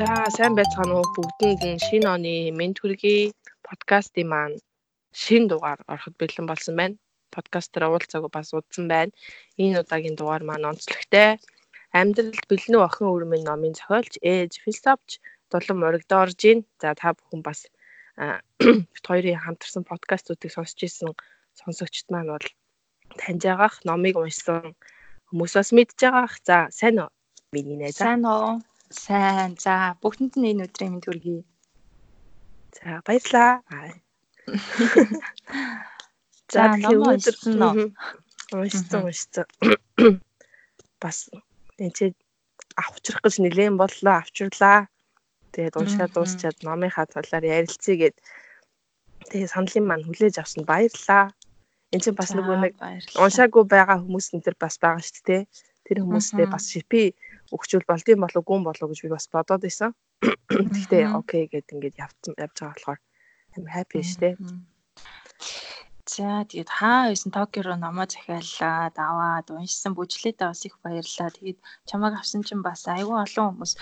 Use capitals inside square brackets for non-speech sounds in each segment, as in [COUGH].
За сайн байцгаана уу бүгдэнд нь шинэ оны мэд хүргэе подкастын маань шинэ дугаар ороход бэлэн болсон байна. Подкастер уулзаагүй бас удсан байна. Энэ удаагийн дугаар маань онцлогтой. Амьдралд бэлэнүү охин өрмөн номын зохиолч ээж философч Дулан Моригдорж байна. За та бүхэн бас бит [CLEARS THROAT] хоёрын хамтарсан подкастуудыг сонсч ирсэн сонсогчд маань бол таньж байгаах номыг уншсан хүмүүс бас мэдж байгаах. За сайн уу? Миний найз. Сайн уу? Сайн. За бүгдэнд нь энэ өдрийн мэнд хүргэе. За баярлаа. [LAUGHS] За ном уншсан нөө. Уншсан уншсан. [CLEARS THROAT] Бас энэ авчрах гэж нэлээд боллоо авчрлаа. Тэгээд уншаад дуусчаад номынхаа талаар ярилцъя гэд тэгээд саналын маань хүлээж авсан баярлаа. Энд чинь бас нөгөө нэг уншаагүй байгаа хүмүүс энэ төр бас байгаа шүү дээ. Тэр хүмүүстэй бас шипи өгчүүл болдсон болов гүн болов гэж би бас бодоод байсан. Гэхдээ окей гэд ингээд явцсан явж байгаа болохоор I'm happy дээ. За тэгээд хаа байсан Токио руу номоо захиаллаа, даваад уншсан бүжлээдээ бас их баярлаа. Тэгээд чамайг авсан чинь бас айгүй олон хүмүүс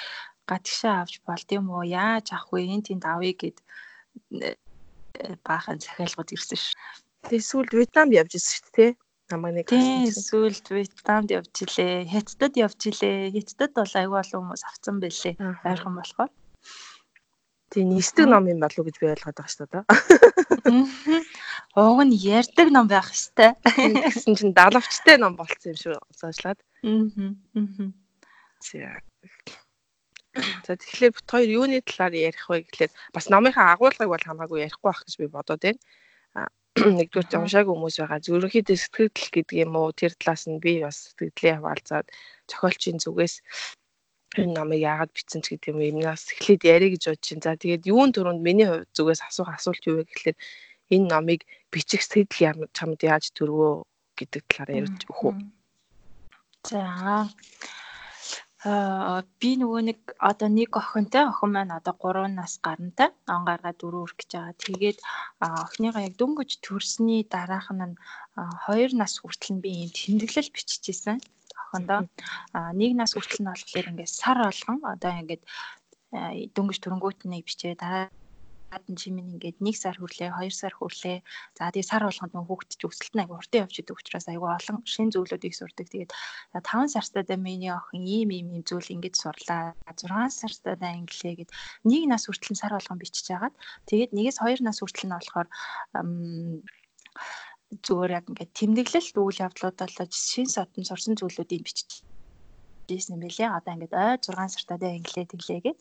гадагшаа авч болд юм уу? Яаж авах вэ? Энд тэнд авъя гэд э, баахан захиалгууд ирсэн ш. Тэгээ сүүлд Вьетнамд явж ирсэн шүү дээ. Намайг нэг тийм сүүлд Вьетнамд явж илээ. Хятадд явж илээ. Хятадд бол аюул олон хүмүүс авсан байлээ. Байрхан болохоор. Тийм нисдэг ном юм болов уу гэж би ойлгоод байгаа шүү дээ. Уг нь ярддаг ном байх хэвээр. Тэгсэн чинь далавчтай ном болцсон юм шүү заашлаад. Аа. За тэгэхээр бит хоёр юуны талаар ярих вэ гэхлээр бас номынхаа агуулгыг бол хамаагүй ярихгүй байх гэж би бодоод байна. [COUGHS] Нэгдүгээр уншаагүй хүмүүс байгаа. Зөвхөн сэтгэл гэдэг юм уу тэр талаас нь би бас сэтгэлээ хаваалцаад зохиолчийн зүгээс энэ номыг яагаад бичсэн ч гэдэг юм юмнаас эхлээд яриа гэж бодож чинь. За тэгээд юун төрөнд миний хувьд зүгээс асуух асуулт юу вэ гэхлээр энэ номыг бичих сэтгэл чамд яаж төрвөө гэдэг талаар ярьж өгөх үү. За би нөгөө нэг одоо нэг охинтой охин маань одоо 3 нас гарантай он гаргаа 4 өрөх гэж байгаа. Тэгээд охиныгаа яг дөнгөж төрсний дараах нь 2 нас хүртэл нь би ийм тэмдэглэл биччихсэн охиндоо. Аа нэг нас хүртэл нь болохоор ингээд сар болгон одоо ингээд дөнгөж төрөнгүүт нэг бичээ дараа гадна чимэн ингээд 1 сар хүрлээ 2 сар хүрлээ. За тэгээ сар болгонд нөх хүүхэд ч өсөлт нь айгу уртын явж идэг учраас айгу олон шин зүйлүүдийг сурдаг. Тэгээд 5 сартай да миний охин ийм ийм ийм зүйл ингэж сурлаа. 6 сартай да инглээ гэд. Нэг нас хүртэл сар болгон бичиж агаад тэгээд нэгээс 2 нас хүртэл нь болохоор зүгээр яг ингээд тэмдэглэлт үйл явдлуудаа л шин содон сурсан зүйлүүдийг бичиж хийсэн юм билээ. Одоо ингээд ой 6 сартаа дэ инглээ тэглээ гэд.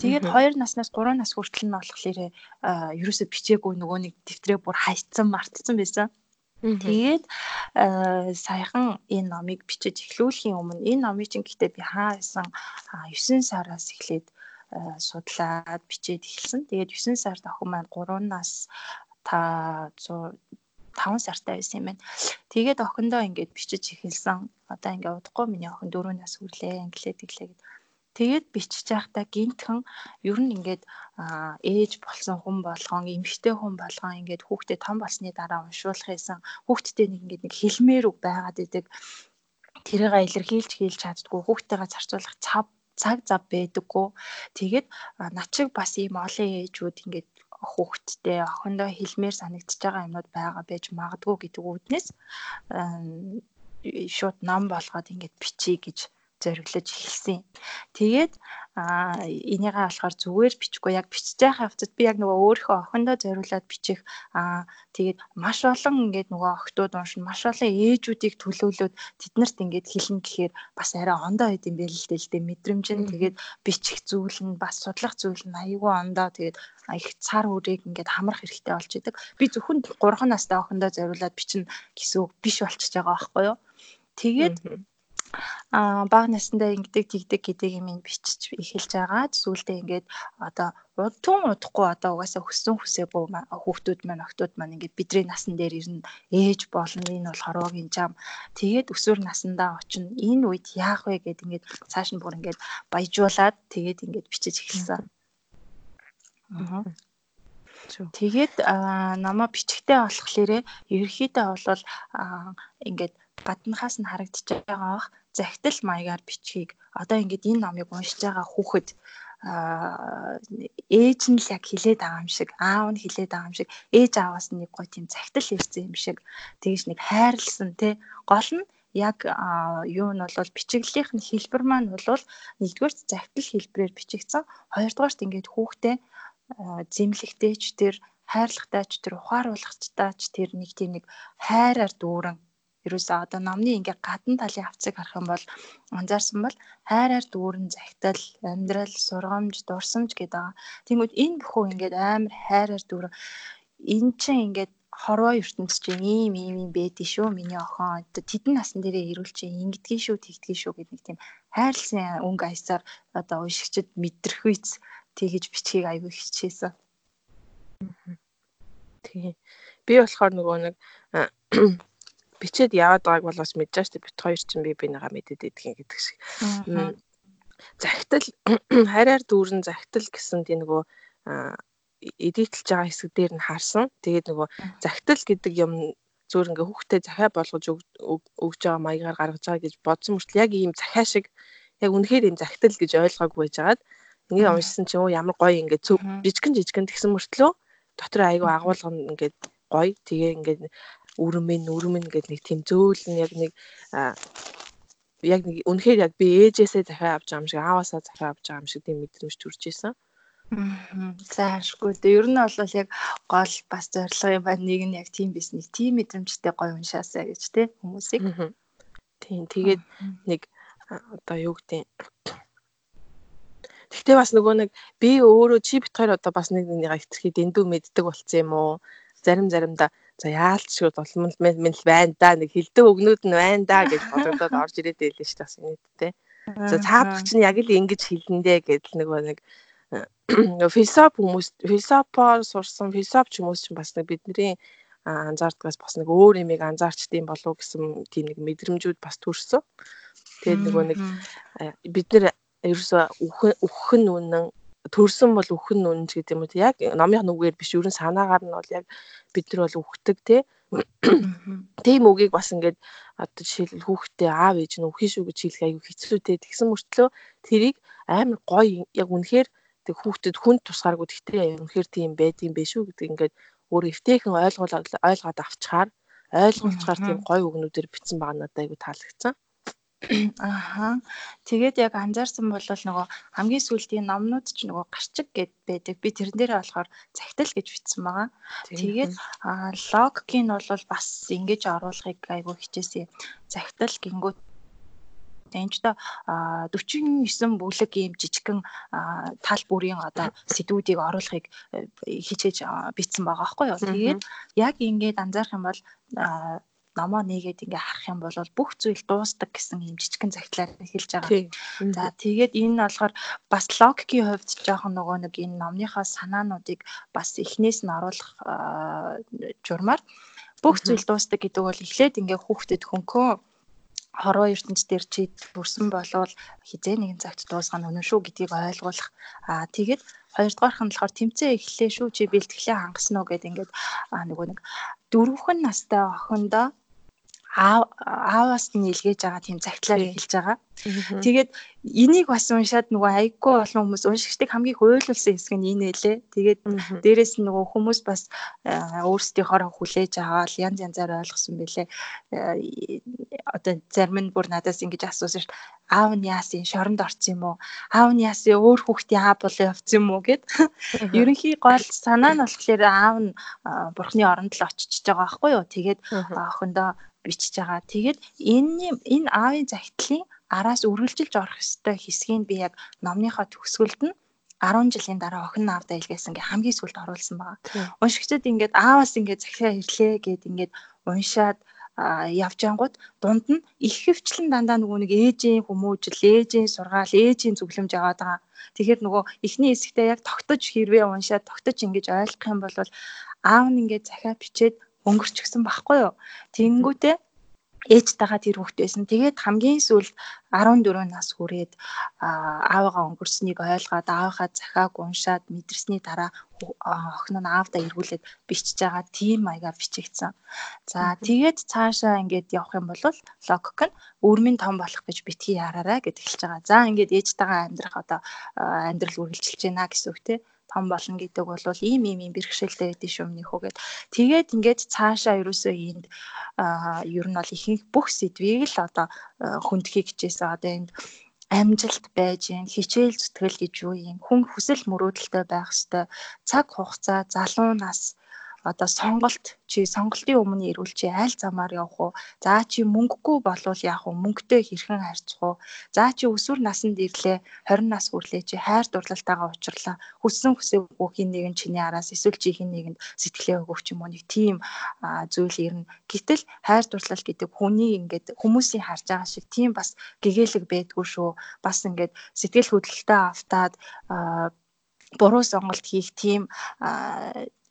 Тэгээд 2 наснаас 3 нас хүртэл нь болохоор ерөөсө бичээгүй нөгөө нэг дэвтрээ бүр хайцсан мартсан байсан. Тэгээд саяхан энэ номыг бичиж эхлүүлэхийн өмнө энэ номыг чинь гэхдээ би хаасан 9 сараас эхлээд судлаад бичээд эхэлсэн. Тэгээд 9 сард охин маань 3 нас та 5 сартай байсан юм байна. Тэгээд охиндоо ингээд бичиж эхэлсэн. Одоо ингээд удахгүй миний охин 4 нас хүрлээ, инглээ тэглээ гэд. Тэгээд бичиж байхдаа гинтхэн ер нь ингээд ээж болсон хүн болгон, эмэгтэй хүн болгон ингээд хүүхдээ том болсны дараа уншуулах байсан. Хүүхдтэй нэг ингээд нэг хэлмээр үг байгаад идэг. Тэрийг илэрхийлж хийлж чаддгүй хүүхдтэйгээ зарцуулах цав цаг зав байдаггүй. Тэгээд над шиг бас ийм олон ээжүүд ингээд хүүхэдтэй охиндоо хэлмээр санагдчихж байгаа юмнууд байгаа байж магадгүй гэдэг үүднээс шууд ном болгоод ингэж бичиж гэж зориглож эхэлсэн. Тэгээд а энийгээ болохоор зүгээр бичихгүй яг бичиж байгаа хавцад би яг нөгөө өөрийнхөө охиндоо зориулаад бичих. А тэгээд маш олон ингээд нөгөө охтууд уншин маш олон ээжүүдийг төлөөлөөд тэднэрт ингээд хэлнэ гэхээр бас арай ондоо байд юм байл л дээ л дээ. Мэдрэмж нь тэгээд бичих зүйл нь бас судлах зүйл нь аюулгүй ондоо. Тэгээд их цар үрийг ингээд хамрах хэрэгтэй болж идэг. Би зөвхөн 3 настай охиндоо зориулаад бичнэ гэсэн үг биш болчихж байгаа байхгүй юу? Тэгээд аа бага насндаа ингэдэг тэгдэг гэдэг юм ин бичиж эхэлж байгаа. Зүйлдээ ингээд одоо тун удахгүй одоо угаасаа хөссөн хүсээ бөө хүүхдүүд маань октод маань ингээд бидний насан дээр ирнэ ээж болно энэ бол хорвогийн зам тэгээд өсвөр насандаа очино энэ үед яах вэ гэд ингээд цааш нь бүр ингээд баяжуулаад тэгээд ингээд бичиж эхэлсэн. Аа. Тэгээд намаа бичгтээ болохлээрээ ерөөхдөө бол ингээд гаднахаас нь харагдаж байгаа бах. Захидал маягаар бичгийг одоо ингээд энэ номыг уншиж байгаа хүүхэд ээж нь л яг хилээд байгаа юм шиг аав нь хилээд байгаа юм шиг ээж ааваас нэг гой тийм цагтл ирсэн юм шиг. Тэгэж нэг хайрлсан тий гол нь яг юу нь бол бичиглэлийнх нь хэлбэр маань бол нэгдүгээрт загтал хэлбэрээр бичигдсэн. Хоёрдугаарт ингээд хүүхдээ зэмлэгтэйч тэр хайрлагтайч тэр ухааруулагчтайч тэр нэг тийм нэг хайраар дүүрэн ерөөсөө одоо номны ингээ гадна талын авцыг харах юм бол анзаарсан бол хайраар дүүрэн захидал, амьдрал, сургамж, дурсамж гэдэг. Тэнгүүд энэ бүхүү ингээд амар хайраар дүүрэн эн чинь ингээд хорвоо ертөнц чинь ийм ийм ийм байдгийг шүү миний охин тэдэн насан дээрээ ирүүл чи ингэдгийг шүү тэгдгийг шүү гэдэг нэг тийм хайрлсан өнгө аясаар одоо уншигчд мэдрэх үйц тэгэж бичгийг аягүй хичээсэн. Тэгээ. Би болохоор нөгөө нэг бичээд яваад байгааг бол бас мэдэж штэ бит хоёр чинь би бинийгаа мэдээд идэх юм гэдэг шиг. Захтал [CLEARS THROAT] хараар дүүрэн захтал гэсэн тийм нөгөө эдитэлж байгаа хэсэг дээр нь харсан. Тэгээд нөгөө захтал гэдэг юм зөөр ингээ хүүхдэд захиа болгож өгж байгаа маягаар гаргаж байгаа гэж бодсон мөртлөө яг ийм захиа шиг яг үнэхээр ийм захтал гэж ойлгоогүй байжгаад ингээ уншсан чинь өө ямар гоё ингээ цөв жижигэн жижигэн тэгсэн мөртлөө дотор айгүй агуулгын ингээ гоё. Тэгээ ингээ үрмэн үрмэн гэдэг нэг тийм зөөлн яг нэг яг нэг үнэхээр яг би ээжээсээ захиа авч байгаа юм шиг ааваасаа захиа авч байгаа юм шиг тийм мэдрэмж төрж исэн. Заашгүй. Тэгээ ер нь бол яг гол бас зорилго юм байна. Нэг нь яг тийм биш нэг тийм мэдрэмжтэй гоё уншаасаа гэж те хүмүүсийг. Тийм. Тэгээд нэг одоо юу гэдэг Тэгтээ бас нөгөө нэг би өөрөө чи бит хоёр одоо бас нэг нэгнийгаа хэтэрхий дэндүү мэддэг болцсон юм уу? Зарим заримдаа за яалч шиг болмол минь л байна да нэг хилдэг өгнүүд нь байна да гэж бодогдоод орж ирээд байлээ шүү бас нийтдээ. За цаадах чинь яг л ингэж хэлнэ гэдэл нөгөө нэг [CLEARS THROAT] философи хүмүүс философоор сурсан философч хүмүүс чинь бас нэг бидний анзаардгаас бас нэг өөр юмыг анзаарчдсан болов гэсэн тийм нэг мэдрэмжүүд бас төрсөн. Тэгээд нөгөө нэг бид нэр ерөөсө үхэх нь үнэн төрсөн бол үнэн ч гэдэг юм уу яг номын нүгээр биш ерөн санаагаар нь бол яг бид нар бол үхдэг те. Тийм үгийг бас ингээд одоо жишээлбэл хүүхдээ аав ээж нь үхэх шүү гэж хэлэх аюу хэцүү те. Тэгсэн мөртлөө тэрийг амар гоё яг үнэхээр тэг хүүхдэд хүн тусгааргүй тэгтээ үнэхээр тийм байд юм бэ шүү гэдэг ингээд өөр эвтэйхэн ойлгуулаад ойлгоод авчаар ойлгуулчаар тийм гоё үгнүүдээр бичсэн байгаа надад аюу таалагдсан. Аха. Тэгээд яг анзаарсан бол нөгөө хамгийн сүүлийн номнууд ч нөгөө гарчиг гэд байдаг. Би тэрэн дээрээ болохоор цагтал гэж бичсэн байгаа. Тэгээд логикийн бол бас ингэж оруулахыг айгүй хичээсэн. Цагтал гингүүд Энд ч та 49 бүлэг ийм жижигхэн тал бүрийн одоо сэдвүүдийг оруулахыг э, хичээж бичсэн байгаа байхгүй юу. Тэгээд яг ингээд анзаарах юм бол номоо нээгээд ингээ харах юм бол бүх зүйл дуустдаг гэсэн юм жижигхэн цагтлаар хэлж байгаа. За тэгээд энэ болохоор бас логикийн хувьд жоохон нөгөө нэг энэ номныхаа санаануудыг бас эхнээс нь оруулах журмаар бүх зүйл дуустдаг гэдэг бол эхлээд ингээ хүүхдэд хөнкөө хорвоо ертөнц дээр чи бүрсэн болвол хизээ нэгэн цагт дуусгах нь үнэн шүү гэдгийг ойлгуулах. Аа тэгээд хоёрдугаарх нь болохоор тэмцээ эхлэе шүү чи бэлтгэлээ хангасан уу гэдэг ингээд нөгөө нэг дөрвөн настай охиндоо ааваас нь илгээж байгаа тийм цагтлаар эхэлж байгаа. Тэгээд энийг бас уншаад нөгөө аяггүй олон хүмүүс уншигчдыг хамгийн хуйлуулсан хэсэг нь энэ байлээ. Тэгээд дээрэс нь нөгөө хүмүүс бас өөрсдийнхоороо хүлээж аваад янз янзаар ойлгосон бэлээ. Одоо зарим нь бүр надаас ингэж асуусан шүү дээ. Аав нь яасан шоронд орсон юм уу? Аав нь яасан өөр хүүхдийн аав болоо явцсан юм уу гэд. Ерөнхий гол санаа нь болохоор аав нь бурхны оронд л очиж байгаа байхгүй юу? Тэгээд охиндоо бичиж байгаа. Тэгээд энэ энэ аавын загтлын араас үргэлжилж орох ёстой хэсгийг би яг номныхоо төгсгөлд нь 10 жилийн дараа охин аавдаа илгээсэн гэ хамгийн сүлд оруулсан байгаа. Уншигчдад ингээд ааваас ингээд захиа ирлээ гэд ингээд уншаад явж ангууд дунд нь их хөвчлэн дандаа нөгөө нэг ээжийн хүмүүжил, ээжийн сургаал, ээжийн зөвлөмж яваад байгаа. Тэгэхээр нөгөө эхний хэсэгтээ яг тогтож хэрвээ уншаад тогтож ингэж ойлгох юм бол аав нь ингээд захиа бичээд өнгөрч гисэн байхгүй юу. Тэнгүүтээ ээжтэйгээ тэр хүүхд байсан. Тэгээд хамгийн сүүлд 14 нас хүрээд аавыгаа өнгөрснийг ойлгоод аавынхаа захааг уншаад мэдэрсний дараа охин нь аавдаа эргүүлээд бичиж байгаа тийм маягаар бичигдсэн. За тэгээд цаашаа ингээд явах юм бол логик нь өрмийн том болох гэж битгий яраарай гэд эхэлж байгаа. За ингээд ээжтэйгээ амьдрах одоо амьдрал үргэлжилж байна гэсэн үг тийм том болно гэдэг бол ийм ийм ийм бэрхшээлтэй гэдэг шүү өмнөхөө гэд. Тэгээд ингээд цаашаа ерөөсөө энд ер нь бол ихэнх бүх сэдвийг л одоо хүндхийг хичээсэн. Одоо энд амжилт байж гэн хичээл зүтгэл гэж юу юм хүн хүсэл мөрөөдөлтэй байх ёстой цаг хугацаа залуу нас одоо сонголт чи сонголтын өмнө ирүүл чи аль замаар явах уу? За чи мөнгөгүй болвол яах вэ? Мөнгөтэй хэрхэн харьцах уу? За чи өсвөр наснд ирлээ 20 нас хүрлээ чи хайр дурлалтайгаа уулзрлаа. Хүссэн хүсээгүй хин нэг нь чиний араас эсвэл чи хин нэгэнд сэтгэлээ өгөх юм уу нэг тийм зүйл ирнэ. Гэтэл хайр дурлал гэдэг хүний ингээд хүмүүсийн харж байгаа шиг тийм бас гэгээлэг байдгүй шүү. Бас ингээд сэтгэл хөдлөлтөй автаад буруу сонголт хийх тийм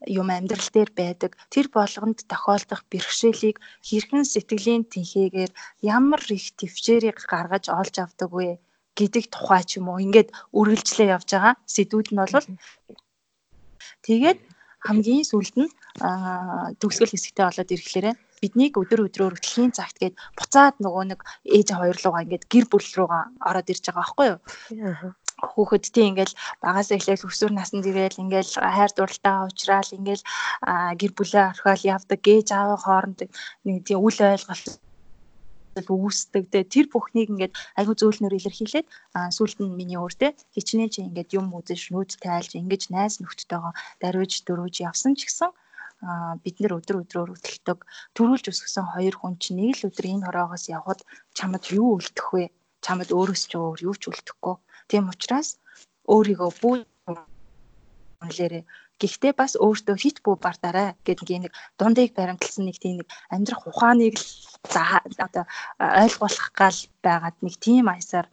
юм амьдрал дээр байдаг. Тэр болгонд тохиолдох бэрхшээлийг хэрхэн сэтгэлийн тэнхээгээр ямар их төвчээрийг гаргаж олж авдаг вэ гэдэг тухай ч юм уу. Ингээд үргэлжлээ явж байгаа сэдвүүд нь бол тэгээд хамгийн сүүлд нь төгсгөл хэсэгтээ болоод ирэхлээрэ биднийг өдөр өдрөөр дэлхийн цагт гээд буцаад нөгөө нэг ээж хоёр руугаа ингээд гэр бүл руугаа ороод ирж байгаа байхгүй юу хүүхэдтэй ингээл багаас эхлээл өсвөр наснд ирээл ингээл хайр дурлалтаа уучраал ингээл гэр бүлээ орхиол явдаг гээж аавын хооронд нэг тийм үл ойлголт үүсдэг. Тэгээ тэр бүхнийг ингээд айгу зөөлнөр илэрхийлээд сүулт нь миний өөртөө хичнээн чи ингээд юм үзэж нүүд тайлж ингэж найз нөхдөдтэйгоо даруйж дөрүүж явсан ч гэсэн бид нэр өдөр өдрөөр хөдөлтөг төрүүлж өсгсөн хоёр хүн чинь нэг л өдөр энэ хороогоос явхад чамд юу үлдэх вэ? Чамд өөрөөс ч өөр юу ч үлдэхгүй Тийм учраас өөрийгөө бүү үнлээрээ гэхдээ бас өөртөө хит бүү бардаарай гэдэг нэг дундыг баримталсан нэг тийм нэг амьдрах ухааныг л одоо ойлгуулах гал байгаад нэг тийм аясаар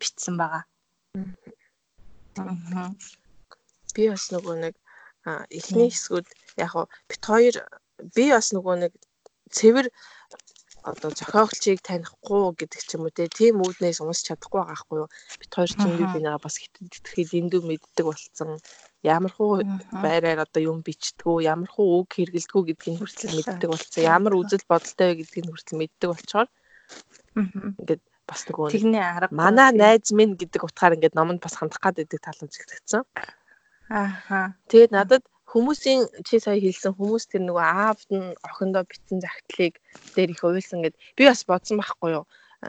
бичсэн байгаа. Би бас нөгөө нэг эхний хэсгүүд яг бит хоёр би бас нөгөө нэг цэвэр одоо зохиогчийг танихгүй гэдэг ч юм уу тийм үүднээс унсч чадахгүй байгаа хгүй юу. Бид хоёр ч юм бинаа бас итгэхэд эндүү мэддэг болсон. Ямар хуу байраар одоо юм бичдгүү, ямар хуу үг хэрэгэлдэггүй гэдгийг хүртэл мэддэг болсон. Ямар үзэл бодолтой вэ гэдгийг хүртэл мэддэг болчоор ингээд бас нөгөө тэгний арга манай найз минь гэдэг утгаар ингээд номонд бас хандах гад байдаг тал үзэгдсэн. Ааха. Тэгээд надад хүмүүсийн чи сая хэлсэн хүмүүс тэр нөгөө аавд нь охиндоо битсэн загтлыг дээр их уйлсан гэд би бас бодсон байхгүй юу?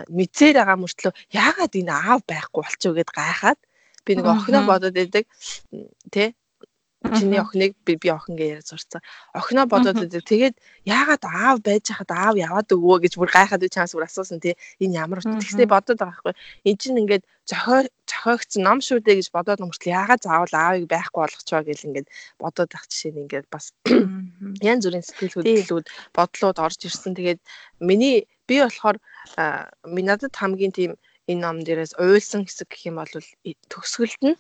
Мэдсээр байгаа мөртлөө яагаад энэ аав байхгүй болчихоо гэд гайхаад би нөгөө охиноо бодоод байдаг. Тий чиний охиныг би би охин гэж яриад сурцсан. Охиноо бодоод байдаг. Тэгээд яагаад аав байж хахад аав яваад өгөө гэж бүр гайхаад би чамаас бүр асуусан тий. Энэ ямар утга. Тэгснээ бодоод байгаа байхгүй. Энд чинь ингээд зохио зохиогдсон ном шүү дээ гэж бодоод өмөртөл яагаад заавал аавыг байхгүй болгочоо гэл ингээд бодоод ах жишээ нь ингээд бас [CLEARS THROAT] янз бүрийн сэтгэл хөдлөлүүд бодлууд орж ирсэн. Тэгээд миний би болохоор минь надад хамгийн тийм энэ ном дээрээс уйлсан хэсэг гэх юм бол төгсгөлд нь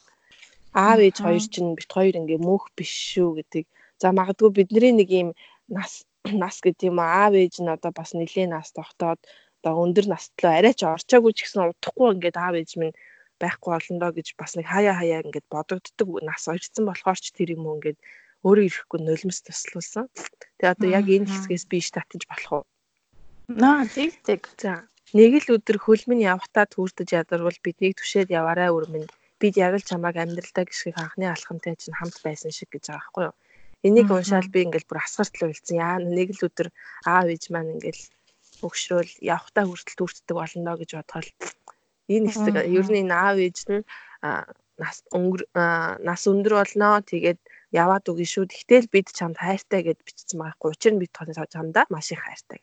аав ээж хоёр чинь бит хоёр ингээ мөнх биш шүү гэдэг. За магадгүй бидний нэг юм нас [CLEARS THROAT] нас гэдэг юм аав ээж нь одоо бас нэлийн нас тогтоод одоо өндөр настлаа арай ч орчоогүй ч гэсэн удахгүй ингээд аав ээж минь байхгүй болно доо гэж бас нэг хаяа хаяа ингээд бодогддог нас орцсон болохоор ч тэр юм ингээд өөрөө ирэхгүй нулимс туслуулсан. Тэгээ одоо яг энэ хэсгээс би татаж болох уу? Наа тэг тэг. За нэг л өдөр хөлмөн явхтаа түүрдэж ядарвал биднийг түшээд яваарай өрмөн бид яг л чамааг амьдралдаа гიშгийг анхны алхамтай чинь хамт байсан шиг гэж байгаа байхгүй юу. Энийг уншаал би ингээл бүр асгарт л үлдсэн. Яа нэг л өдөр аав ээж маань ингээл өгшрөөл явхтаа хүртэл төртдөг болно гэж бодоход энэ хэсэг ер нь энэ аав ээж нь нас өнгөр нас өндөр болноо тэгээд яваад үгүй шүү. Тэгтэл бид чамд хайртай гэд бичсэн байхгүй. Учир нь бид чамдаа маш их хайртай.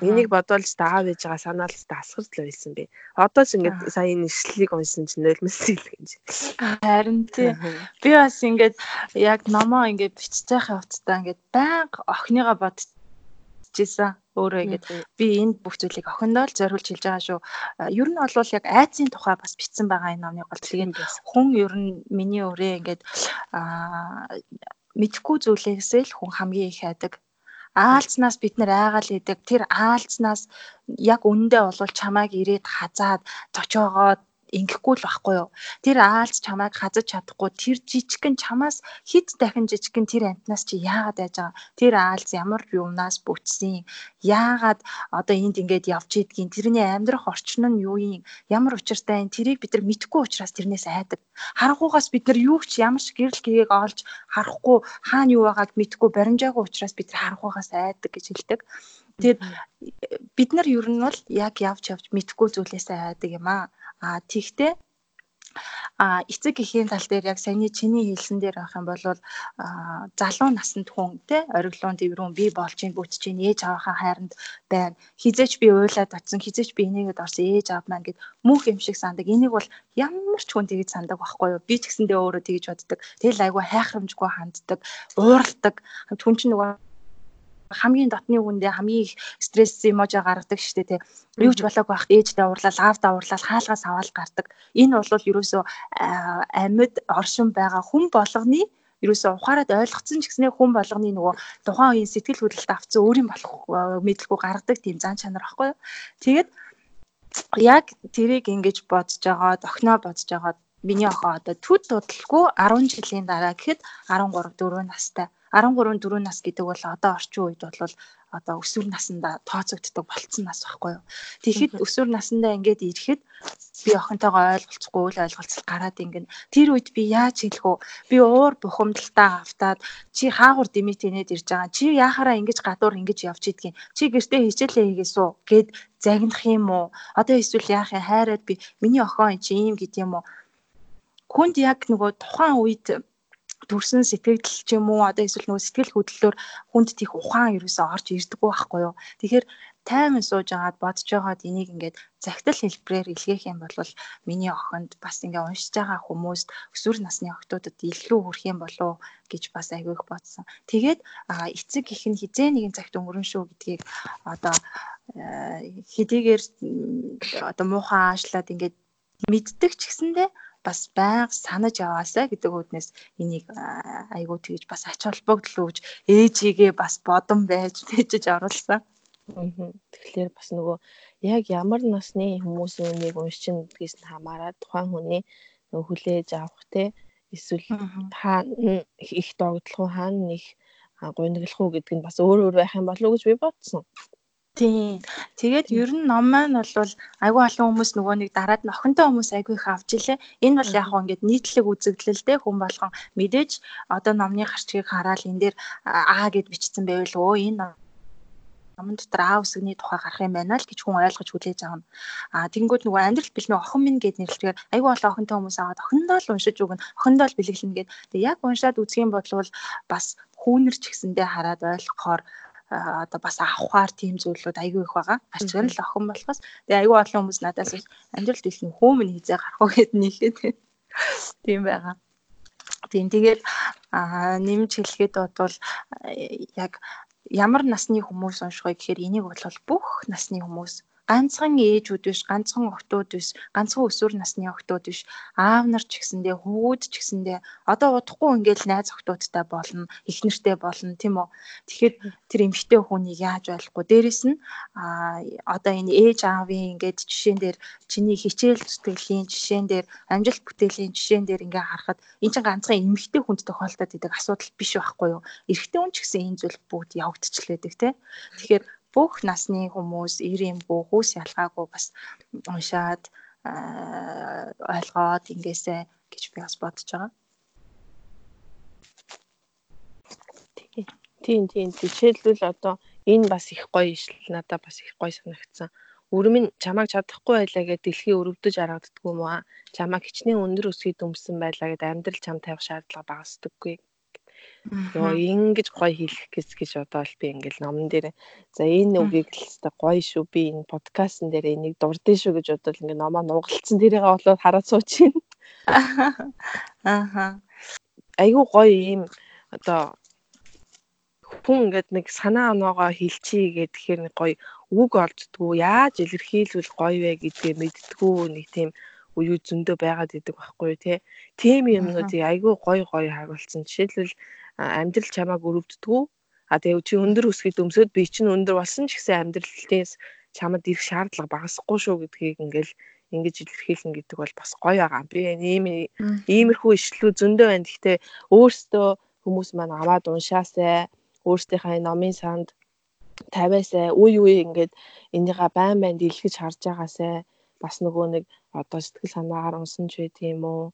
Энийг бодвол ч аав ээж байгаа санаал ч асгарч л байсан би. Одоо ч ингээд сая энэ ишлэлийг уншсан чинь нулимсэл гэж. Харин тий. Би бас ингээд яг номоо ингээд байгаа явцдаа ингээд байнга охиныгаа бодчихжээ өөрөө ингээд би энэ бүх зүйлийг охиндоо л зориулж хэлж байгаа шүү. Ер нь бол яг айцын тухай бас бичсэн байгаа энэ номны гол тэгээд хүн ер нь миний өрөө ингээд аа мэдхгүй зүйлээсээ л хүн хамгийн их хайдаг аалзнаас бид нэр айгаал идэг. Тэр аалзнаас яг үндэ болвол чамайг ирээд хазаад зочоогоод ингэхгүй л байхгүй юу. Тэр аалз чамайг хазаж чадахгүй тэр жижигхэн чамаас хит дахин жижигхэн тэр амтнаас чи яагаад байж байгаа. Тэр аалз ямар юмнаас бүтсэн. Яагаад одоо энд ингээд явж идгийг тэрний амьдрах орчин нь юу юм ямар учиртай энэ тэрийг бид нар мэдхгүй учраас тэрнээс айдаг. Харахуугаас бид нар юу ч ямар ч гэрэл гэгээг олж харахгүй хаана юу байгааг мэдхгүй баримжаагүй учраас бид нар харахуугаас айдаг гэж хэлдэг. Тэгээд бид нар ер нь бол яг явж явж мэдхгүй зүйлээсээ айдаг юм аа. А тэгтээ а эцэг эхийн тал дээр яг саяны чиний хэлсэн дээр авах юм бол залуу наснд хүн те ориглон дэврүүн би болж ийн бүтж ийн ээж аваахаа хайранд байна. Хизээч би уйлаад очсон хизээч би энийгэд орсон ээж аав маань гэд мөнх юм шиг сандаг. Энийг бол ямар ч хүн тэгж сандаг байхгүй юу? Би ч гэсэндээ өөрөө тэгж боддог. Тэгэл айгүй хайхрамжгүй ханддаг ууралдаг. Хүн чинь нөгөө хамгийн дотны үгэндээ хамгийн их стресс эможи гаргадаг шүү дээ тий. Юу ч болоог байхад ээждээ уурлал, аавдаа уурлал, хаалгаас аваад гардаг. Энэ бол ерөөсөө амьд оршин байгаа хүн болгоны ерөөсөө ухаарад ойлгоцсон ч гэснээр хүн болгоны нөгөө тухайн үеийн сэтгэл хөдлөлт авцсан өөрийн болох мэдлгүй гаргадаг тийм зан чанар байхгүй юу. Тэгээд яг тэрийг ингэж бодож байгаа, охиноо бодож байгаа миний охин одоо төд дудалгүй 10 жилийн дараа гэхэд 13 4 настай 13 4 нас гэдэг бол одоо орчин үед бол одоо өсвөр насндаа тооцогддог болцсон нас байхгүй юу. Тэгэхэд өсвөр насндаа ингээд ирэхэд би охинтойгоо ойлголцохгүй үл ойлголцол гараад ингэн тэр үед би яаж хэлэх вэ? Би уур бухимдалтаа автаад чи хаагур димитэнэд ирж байгаа. Чи яхаараа ингэж гадуур ингэж явж идгийг. Чи гэртээ хичээлээ хийгээсүү гэд загнах юм уу? Одоо эсвэл яах юм хайраад би миний охин чи ийм гэд юм уу? Хүнд яг нөгөө тухайн үед төрсэн сэтгэл ч юм уу одоо эсвэл нөгөө сэтгэл хөдлөлөөр хүнд тийх ухаан ерөөсөө орж ирдэггүй байхгүй юу. Тэгэхээр таймын сууж агаад бодож байгаад энийг ингээд загтал хэлбэрээр илгээх юм бол миний охинд бас ингээ уншиж байгаа хүмүүст өсвөр насны охтуудад илүү хүрэх юм болов гэж бас айгүй их бодсон. Тэгээд эцэг их нь хизээ нэгэн цагт өнгөрөн шүү гэдгийг одоо хэдийгээр одоо муухан аашлаад ингээд мэддэг ч гэсэндээ бас байнга санаж яваасаа гэдэг үднээс энийг айгуу тэгж бас ач холбогдол өгж ээжигээ бас бодон байж [LAUGHS] тэгж оруулсан. Тэгэхээр бас нөгөө яг ямар насны хүмүүс үнийг уншин гэдгээс нь хамаарат тухайн хүний нөгөө хүлээж авах те эсвэл хаана их догдлох уу хаана нэг гуйнаглах уу гэдэг нь бас өөр өөр байх юм болов уу гэж би бодсон. Тийм. Тэгээд ер нь ном маань бол айгүй олон хүмүүс нөгөө нэг дараад нь охинтой хүмүүс айгүй их авч илээ. Энэ бол яг хөө ингээд нийтлэг үзэгдлэлтэй хүн болгон мэдээж одоо номны гарчгийг хараад энэ дээр аа гэд бичсэн байвал өө энэ номон дотор аа үсгний тухай гарах юм байна л гэж хүн ойлгож хүлээж авна. Аа тэгэнгүүт нөгөө амьдрал бэлнэ охин минь гэд нэрлэхээр айгүй олон охинтой хүмүүс аваад охиндоо л уншиж өгнө. Охиндоо л бэлэглэнэ гэд. Тэг яг уншаад үзэх юм бол бас хүүнэр ч гэсэндээ хараад ойлгохоор одоо бас авахаар тийм зүйлүүд айгүй их байгаа. Ачаар л охин болохоос тэгээ айгүй олон хүмүүс надаас амьдрал дэлхийн хөөмн хийзээ гарах уу гэд нийлээд [LAUGHS] тийм байгаа. Тийм тэгээд нэмж хэлэхэд бол яг ямар насны хүмүүс унших вэ гэхээр энийг бол бүх насны хүмүүс ганцхан ээжүүд биш, ганцхан охтууд биш, ганцхан өсвөр насны охтууд биш, аав нар ч гэсэндээ хүүд ч гэсэндээ одоо удахгүй ингээл найз охтуудтай болно, их нэртэй болно тийм үү. Тэгэхээр тэр эмэгтэй хүнийг яаж ойлгохгүй. Дээрэс нь а одоо энэ ээж аавын ингээд жишээн дээр чиний хичээл зүтгэлийн жишээн дээр амжилт бүтээлийн жишээн дээр ингээ харахад эн чинь ганцхан эмэгтэй хүнд тохиолдоод идэг асуудал биш байхгүй юу. Эрэгтэй хүн ч гэсэн энэ зүйл бүгд явагдчихлээдэг тийм. Тэгэхээр бүх насны хүмүүс ир юмгүй хүүс ялгаагүй бас уншаад ойлгоод ингээсэ гэж би бас бодож байгаа. Тийм тийм жишээлбэл одоо энэ бас их гоё ишл надад бас их гоё санагдсан. Өрөм нь чамайг чадахгүй байлаа гэдээ дэлхий өрөвдөж харагддггүй юм аа. Чамайг хичнээн өндөр өсгий дүмсэн байлаа гэдээ амьдрал чам тавих шаардлага багасдаггүй Йоо ингэж гоё хэлэх гэж гэж бодоод би ингээл номон дээр за энэ үгийг л хэвээр гоё шүү би энэ подкастн дээр энийг дурдсан шүү гэж бодоод ингээ номоо нугалцсан тэрийг болоод хараад байна. Ааха. Айгуу гоё юм одоо хүн ингээд нэг санаа оноогоо хэлчихье гэхээр нэг гоё үг олддгүү яаж илэрхийлвэл гоё вэ гэдгээ мэддгүү нэг тийм үе зөндөө байгаад идэг байхгүй тий. Тим юмнуудыг айгүй гоё гоё харуулсан. Жишээлбэл амьдрал чамааг өрөвддгүү А тэгээ чи өндөр өсгөд өмсөд би чинь өндөр болсон ч гэсэн амьдралтээс чамд ирэх шаардлага багасахгүй шүү гэдгийг ингээл ингэж илэрхийлнэ гэдэг бол бас гоё байгаа. Би ийм иймэрхүү ишлүү зөндөө байна. Гэхдээ өөртөө хүмүүс маань аваад уншаасай. Өөрсдийнхээ номын санд тавиасай. Үе үе ингээд энийга байн байн дэлгэж харж байгаасай. Бас нөгөө нэг одоо сэтгэл санаагаар унсан ч байт юм уу?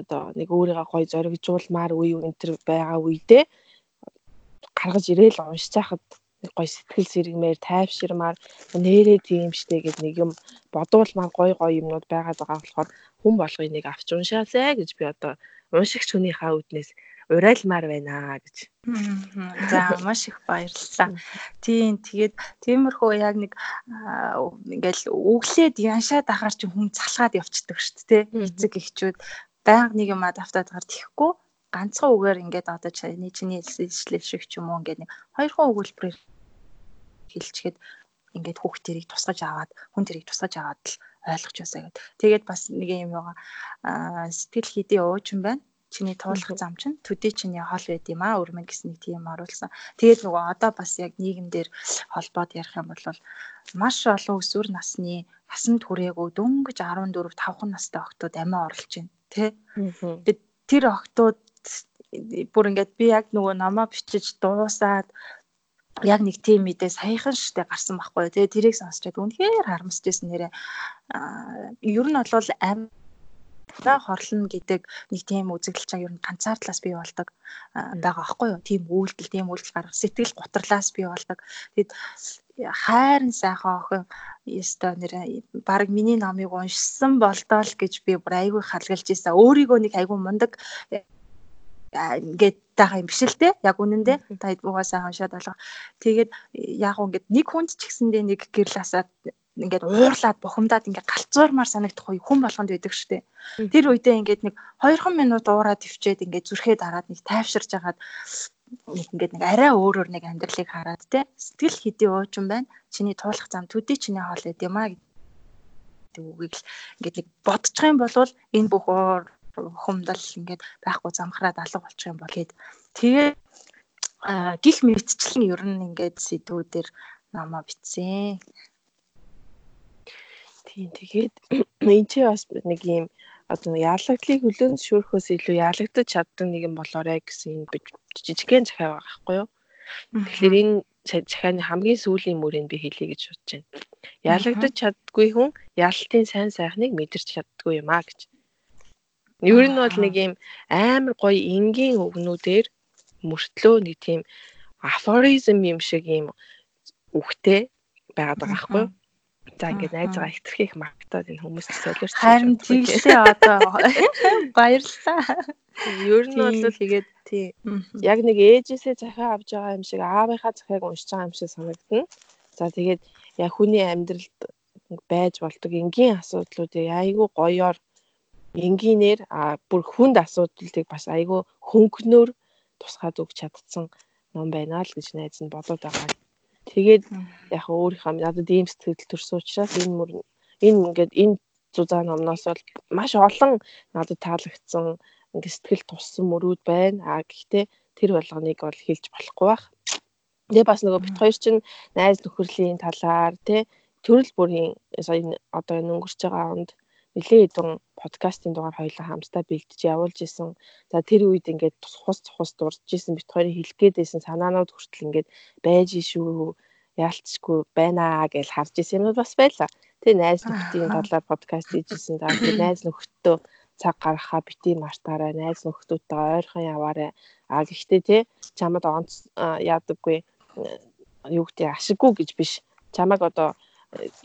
Одоо нэг өөрийгөө гоё зоригжуулмаар үе энэ төр байгаа үедээ гаргаж ирээл уншиж хахад гоё сэтгэл сэргмээр тайвширмаар нэрээ тийм штэ гэд нэг юм бодуулмаар гоё гоё юмнууд байгаад байгаа болохоор хүн болгоё нэг авч уншаасай гэж би одоо уншигч хүнийхээ үднээс урайлмаар байна гэж. За маш их баярлалаа. Тийм тэгээд тиймэрхүү яг нэг ингээл өглөөд яншаад ахаар чи хүн залхаад явцдаг шүү дээ. Эцэг эхчүүд байнга нэг юм давтаад гар тихгүй ганцхан үгээр ингээд одоо чиний чиний хэлсэн шиг ч юм уу ингээд нэг хоёрхан өгүүлбэрээр хэлчихэд ингээд хүүхд тэрийг тусгаж аваад хүн тэрийг тусгаж аваад л ойлгож байсаа гэд. Тэгээд бас нэг юм байгаа сэтгэл хийдийн уучин байна. Чиний туулах зам чинь төдий чиний хол байд юм аа өрмөн гэсэн нэг тийм оруулсан. Тэгээд нөгөө одоо бас яг нийгэмдэр холбоод ярих юм бол маш олон өсвөр насны насанд хүрээгүй дөнгөж 14 5хан настай охтууд амиа орлож байна. Тэ? Тэр охтууд бүр ингээд би яг нөгөө намаа бичиж дуусаад яг нэг тийм мэдээ саяхан штэ гарсан байхгүй. Тэгээ тэрийг сонсчод үнэхээр харамсчихсэн нэрээ. Ер нь бол амиа хорлно гэдэг нэг тийм үзэгдэл чаг ер нь ганцаар талаас бий болдог байгаа байхгүй юу? Тийм үйлдэл, тийм үйлдэл гаргах сэтгэл гутралаас бий болдог. Тэгэд хайрын сайхан охин ёстой нэр баг миний номыг уншсан болдоо л гэж би бүр айгүй халгалж ийсэн. Өөрийгөө нэг айгүй мундаг ингээд тааха юм биш л те яг үнэндээ та угаасаа уншаад болох. Тэгээд яг ингээд нэг хүнд ч гэсэндээ нэг гэрэл асаад ингээд уурлаад бухимдаад ингээд галзуурмаар санагдах үе хүн болгонд байдаг штэ. Тэр үедээ ингээд нэг 2 минут уураад ивчээд ингээд зүрхээ дараад нэг тайвширж агаад нэг ингээд нэг арай өөрөөр нэг амьдралыг хараад те сэтгэл хэдий уужин байна. Чиний туулах зам төдий чиний хоол байд юм а гэдэг үгийг л ингээд нэг бодчих юм бол энэ бүх уур хумдал ингээд байхгүй замхраад алга болчих юм бол гээд тэгээ гих мэдчлэн ер нь ингээд сэдвүүдээр намаа битсэн. Тийм тэгээд энэ чи бас нэг юм одоо яалагдлыг хөлөөнд шүүрхөөс илүү яалагдаж чаддаг нэг юм болоорой гэсэн жижигхэн захиа байгаа байхгүй юу. Тэгэхээр энэ захианы хамгийн сүүлийн мөрийг би хэлье гэж бодож байна. Яалагдаж чаддгүй хүн яалтын сайн сайхныг мэдэрч чаддгүй юм а гэж. Ер нь бол нэг юм амар гоё энгийн үгнүүдээр мөртлөө нэг тийм афоризм юм шиг юм үгтэй байгаад байгаа байхгүй юу? За ингээд найзгаа ихтгэх магтаад энэ хүмүүст солиорч харин тийшээ одоо [LAUGHS] баярлалаа. Ер нь бол тэгээд тий яг нэг ээжээсээ захиа авч байгаа юм шиг аавынхаа захиаг уншиж байгаа юм шиг санагдана. За тэгээд яг хүний амьдралд байж болдог энгийн асуудлуудыг айгүй гоёор энгийнээр бүр хүнд асуудлыг бас айгүй хөнгөнөөр тусгаад өгч чадсан ном байна л гэж найз нь бодоод байгаа. Тэгээд яг өөрийнхөө надад ийм сэтгэл төрсөн учраас энэ мөр энэ ингээд энэ зузаан номноос бол маш олон надад таалагдсан ингээд сэтгэл туссан мөрүүд байна. А гэхдээ тэр болгоныг бол хэлж болохгүй байх. Тэгээ бас нөгөө бит хоёр чинь найз нөхөрлийн талаар тий төрөл бүрийн сая одоо энэ өнгөрч байгаа онд нэлээд хэдэн подкастын дугаар хоёлаа хамтдаа бэлдэж явуулж исэн. За тэр үед ингээд тусхус тусхус дурж исэн бит хоёрын хэлэх гээд байсан санаанууд хүртэл ингээд байж шүү яалтчгүй байна гэж харж исэн юмуд бас байлаа. Тэгээ найз нөхдийн талаар подкаст хийжсэн. За тэгээ найз нөхдөө цаг гаргахаа бити мартаарай. Найз нөхдүүдтэй ойрхон яваарай. А гэхдээ те чамд онц яадаггүй юу гэдэг ашиггүй гэж биш. Чамаг одоо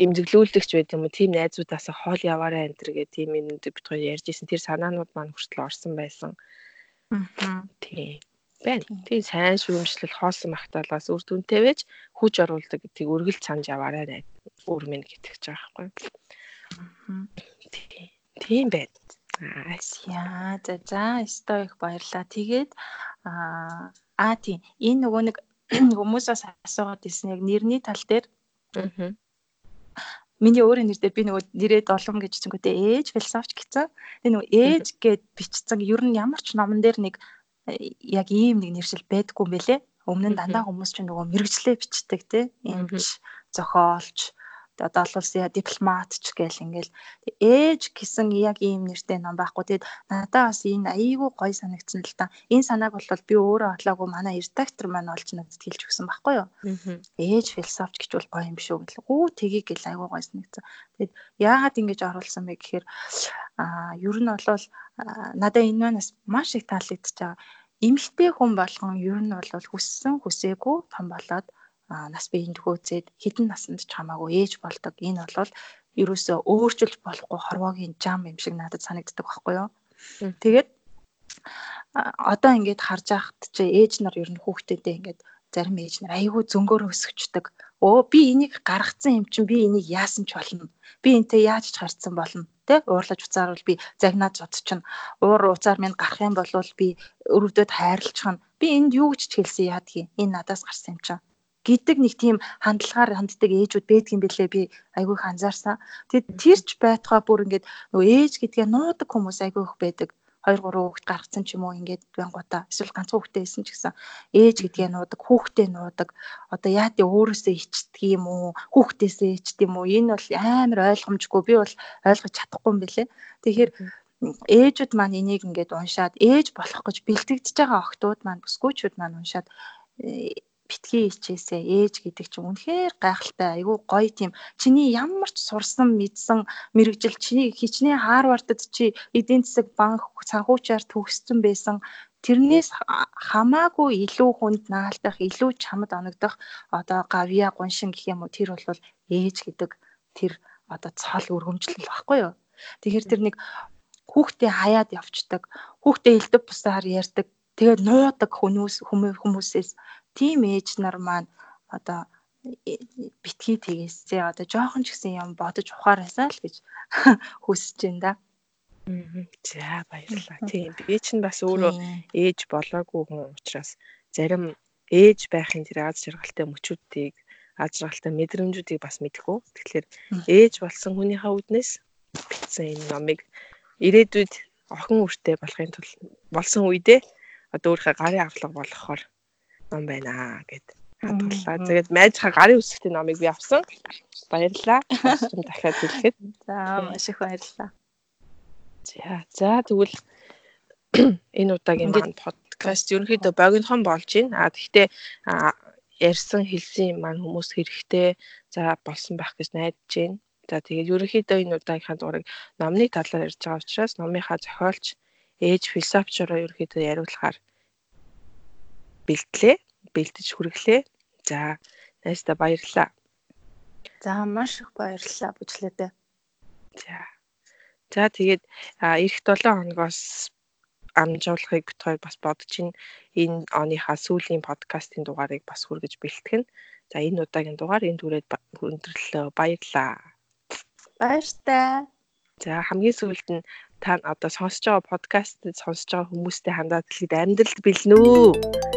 эмзэглүүлэгч байт юм уу тийм найзуудаас хоол яваарай энэ төр гэх тийм юмнууд бид хоёр ярьж исэн тэр санаанууд маань хүртэл орсон байсан. Аа. Тийм. Бэн. Тийм сайн шүүмжлэл хоосон магтаалаас үр дүнтэй байж хүч оруулдаг гэдгийг үргэлж санаж яваарай өөр минь гэтгэж байгаа байхгүй. Аа. Тийм. Тийм байна. Аа. Яа за за өстой их баярлаа. Тэгээд аа аа тийм энэ нөгөө нэг [CLEARS THROAT] хүмүүсээс асуугаад ирсэн яг нэрний тал дээр Аа Миний өөрийн нэр дээр би нөгөө нэрээ долом гэж зөнгөтэй ээж философч гэсэн. Тэгээ нөгөө ээж гэд бичсэн ер нь ямар ч номон дээр нэг э, яг ийм нэг нэршил байдггүй юм бэлээ. Өмнө нь дандаа хүмүүс чинь нөгөө мэрэгчлээ бичдэг тий. Эмч, зохиолч, одоо олон дипломатч гээл ингээл ээж гэсэн яг ийм нэртэй ном байхгүй. Тэгэд надаа бас энэ айгүй гоё санагдсан л да. Энэ санааг бол би өөрөө бодлоогүй манай редактор маань олж надад хэлж өгсөн байхгүй юу. Ээж философч гэж бол гоё юм шүү гэл. Гүү тгий гэл айгүй гоё санагдсан. Тэгэд яагаад ингэж оруулсан бэ гэхээр аа ер нь бол надаа энэ манаас маш их таалагдчихж байгаа. Эмэгтэй хүн болгон ер нь бол хүссэн хүсээгүй том болоод нас биеийн төхөөцөд хідэн насанд ч хамаагүй ээж болдог. Энэ бол ерөөсөө өөрчилж болохгүй хорвоогийн жам юм шиг надад санагддаг байхгүй юу. Тэгээд одоо ингээд харж байхад чи ээж нар ер нь хүүхдээдээ ингээд зарим ээж нар айгүй зөнгөөр өсгчдөг. Өө би энийг гаргацсан юм чинь би энийг яасан ч болно. Би энтэй яаж ч харцсан болно. Тэ уурлаж уцаарвал би загнаад зодчихно. Уур уцаар минь гарах юм бол би өрөвдөд хайрлчихна. Би энд юу гэж хэлсэн яадгийг. Энэ надаас гарсан юм чинь гэдэг нэг тийм хандлагаар ханддаг ээжүүд байдаг юм бэлээ би айгүй их анзаарсан. Тэгэд тэрч байтугай бүр ингээд нөгөө ээж гэдгээ нуудаг хүмүүс айгүй их байдаг. 2 3 хүүхэд гаргацсан ч юм уу ингээд байнгуудаа эсвэл ганц хүүхдээ исэн ч гэсэн ээж гэдгээ нуудаг, хүүхдээ нуудаг. Одоо яа тий өөрөөсөө ичдэг юм уу, хүүхдээсээ ичдэг юм уу? Энэ бол амар ойлгомжгүй. Би бол ойлгож чадахгүй юм бэлээ. Тэгэхээр ээжүүд маань энийг ингээд уншаад ээж болох гэж бэлтгэж байгаа охтууд маань бүсгүүчүүд маань уншаад битгий хичээсээ ээж гэдэг чинь. Үнэхээр гайхалтай. Айгүй гоё тийм. Чиний ямар ч сурсан мэдсэн мэрэгжил чиний хичнээн Харвардд чи эдийн засаг банк санхүүчаар төгссөн байсан. Тэрнээс хамаагүй илүү хүнд наалтах илүү чамд оногдох одоо гавья гуншин гэх юм уу тэр бол ээж гэдэг тэр одоо цол өргөмжлөл баггүй юу? Тэгэхээр тэр нэг хүүхдээ хаяад явцдаг хүүхдээ элдв бусаар ярьдаг тэгээд нуудаг хүмүүс хүмүүсээс тийм ээж нар маань одоо э, битгий тгээсээ одоо жоохон ч гэсэн юм бодож ухаарайсаа л гэж [LAUGHS] хүсэж байна да. За баярлалаа. Тийм би чинь бас өөрөө ээж болоогүй хүн учраас зарим ээж байхын тэр аз жаргалтай мөчүүдийг аз жаргалтай мэдрэмжүүдийг бас мэдхүү. Тэгэхээр ээж болсон хүнийхээ үднээс бичсэн энэ номыг ирээдүйд охин үртэй болохын тулд болсон үедээ одоо өөрийнхөө гарын авлага болгохоор ном байна гэд хадгаллаа. Тэгээд майжхаа гарын үсгтийн номыг би авсан. Баярлалаа. [LAUGHS] Том дахиад хэлэхэд. За маш их баярлалаа. За за тэгвэл [CLEARS THROAT] энэ удаагийн маань подкаст ерөнхийдөө богинохон болж байна. А тэгвэл ярьсан хэлсэн маань хүмүүс хэрэгтэй за болсон байх гэж найдаж байна. За тэгээд ерөнхийдөө энэ удаагийнхаа дугаарыг номны талаар ярьж байгаа учраас номынхаа зохиолч ээж философичороо ерөнхийдөө яриулахаар бэлтлээ. Бэлтэж хүргэлээ. За, найстаа баярлалаа. За, маш их баярлалаа бүжлээдээ. За. За, тэгээд эх 7 хоногоос амжуулахыг бит хоёр бас бодож чинь энэ оныхаа сүүлийн подкастын дугаарыг бас хүргэж бэлтгэн. За энэ удаагийн дугаар энэ түрээд өндөрлөө баярлаа. Баяртай. За хамгийн сүүлд нь та одоо сонсож байгаа подкастыг сонсож байгаа хүмүүстэй хандаад хэлэхэд амьдралд бэлнэ үү?